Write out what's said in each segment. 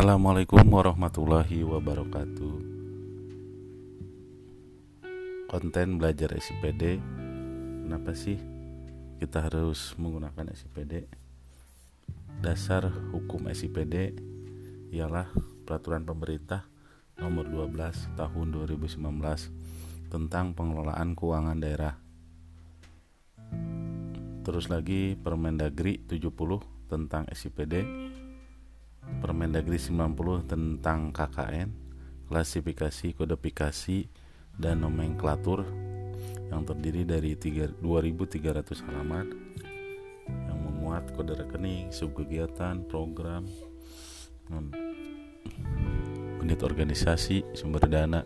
Assalamualaikum warahmatullahi wabarakatuh. Konten belajar SIPD Kenapa sih kita harus menggunakan SIPD Dasar hukum SIPD Ialah peraturan pemerintah nomor 12 tahun 2019 Tentang pengelolaan keuangan daerah. Terus lagi Permendagri 70 tentang SIPD Permendagri 90 tentang KKN, klasifikasi, kodifikasi, dan nomenklatur yang terdiri dari 2300 halaman yang memuat kode rekening, subkegiatan, program, unit organisasi, sumber dana.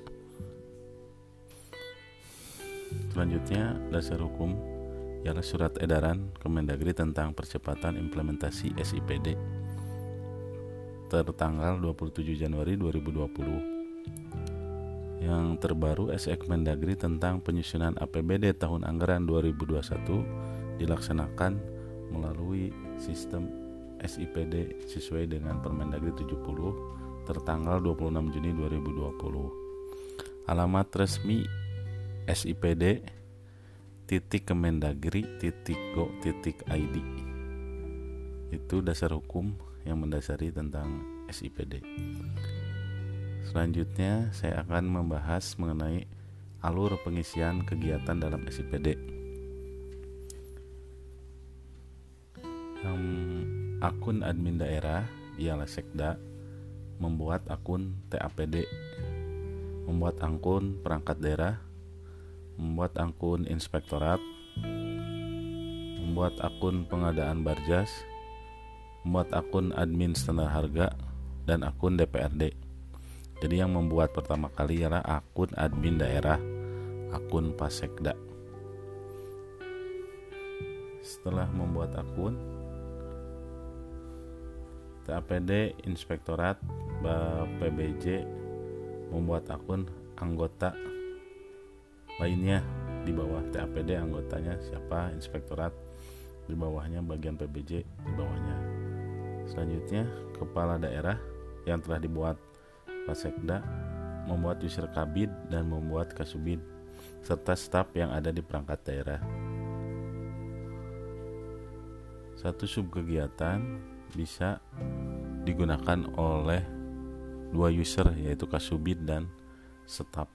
Selanjutnya, dasar hukum ialah surat edaran Kemendagri tentang percepatan implementasi SIPD tertanggal 27 Januari 2020 yang terbaru SEK Mendagri tentang penyusunan APBD tahun anggaran 2021 dilaksanakan melalui sistem SIPD sesuai dengan Permendagri 70 tertanggal 26 Juni 2020 alamat resmi SIPD titik Kemendagri titik go titik ID itu dasar hukum yang mendasari tentang SIPD. Selanjutnya, saya akan membahas mengenai alur pengisian kegiatan dalam SIPD. Um, akun admin daerah ialah Sekda membuat akun TAPD, membuat akun perangkat daerah, membuat akun inspektorat, membuat akun pengadaan barjas, membuat akun admin standar harga dan akun DPRD. Jadi yang membuat pertama kali ialah akun admin daerah, akun Pasekda. Setelah membuat akun, TAPD Inspektorat PBJ membuat akun anggota lainnya di bawah TAPD anggotanya siapa inspektorat di bawahnya bagian PBJ di bawahnya Selanjutnya, kepala daerah yang telah dibuat Pasekda membuat user kabid dan membuat kasubid serta staf yang ada di perangkat daerah. Satu subkegiatan bisa digunakan oleh dua user yaitu kasubid dan staf.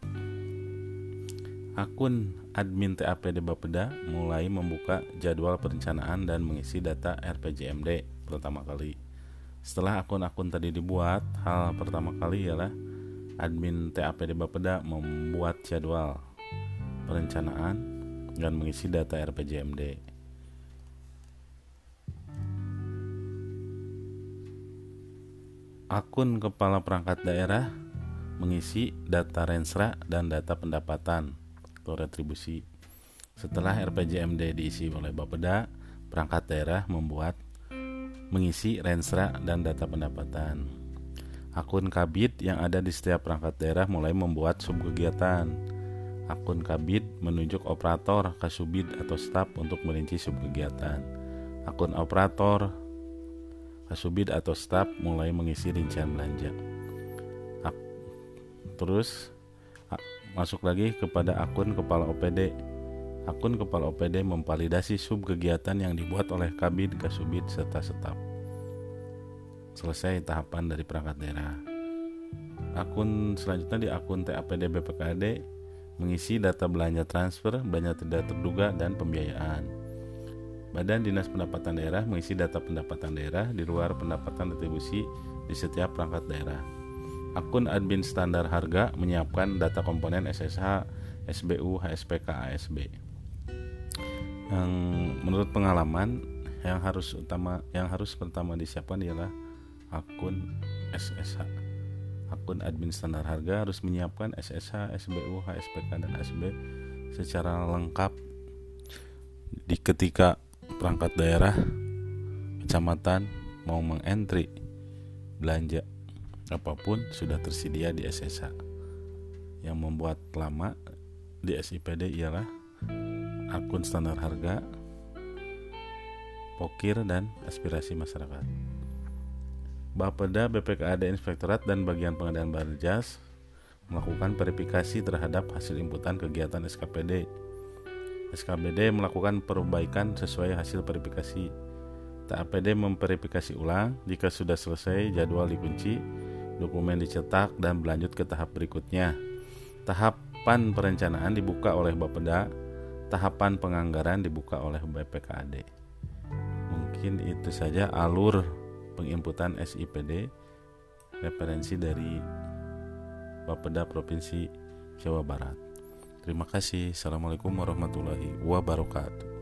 Akun admin TAPD Bapeda mulai membuka jadwal perencanaan dan mengisi data RPJMD pertama kali. Setelah akun-akun tadi dibuat, hal pertama kali ialah admin TAPD Bapeda membuat jadwal perencanaan dan mengisi data RPJMD. Akun kepala perangkat daerah mengisi data rensra dan data pendapatan atau retribusi. Setelah RPJMD diisi oleh Bapeda, perangkat daerah membuat mengisi rensra dan data pendapatan. Akun Kabit yang ada di setiap perangkat daerah mulai membuat subkegiatan. Akun Kabit menunjuk operator, kasubid atau staf untuk merinci subkegiatan. Akun operator, kasubid atau staf mulai mengisi rincian belanja. Terus masuk lagi kepada akun kepala OPD akun kepala OPD memvalidasi sub kegiatan yang dibuat oleh Kabid, Kasubid, serta staf. Selesai tahapan dari perangkat daerah. Akun selanjutnya di akun TAPD BPKD mengisi data belanja transfer, belanja tidak terduga, dan pembiayaan. Badan Dinas Pendapatan Daerah mengisi data pendapatan daerah di luar pendapatan retribusi di setiap perangkat daerah. Akun admin standar harga menyiapkan data komponen SSH, SBU, HSPK, ASB yang menurut pengalaman yang harus utama yang harus pertama disiapkan ialah akun SSH akun admin standar harga harus menyiapkan SSH, SBU, HSPK dan ASB secara lengkap. Di ketika perangkat daerah kecamatan mau mengentry belanja apa pun sudah tersedia di SSH yang membuat lama di SIPD ialah akun standar harga, pokir, dan aspirasi masyarakat. Bapeda, BPKAD Inspektorat dan Bagian Pengadaan Barjas melakukan verifikasi terhadap hasil inputan kegiatan SKPD. SKPD melakukan perbaikan sesuai hasil verifikasi. TAPD memverifikasi ulang jika sudah selesai jadwal dikunci, dokumen dicetak dan berlanjut ke tahap berikutnya. Tahapan perencanaan dibuka oleh Bapeda, tahapan penganggaran dibuka oleh BPKAD. Mungkin itu saja alur penginputan SIPD referensi dari Bapeda Provinsi Jawa Barat. Terima kasih. Assalamualaikum warahmatullahi wabarakatuh.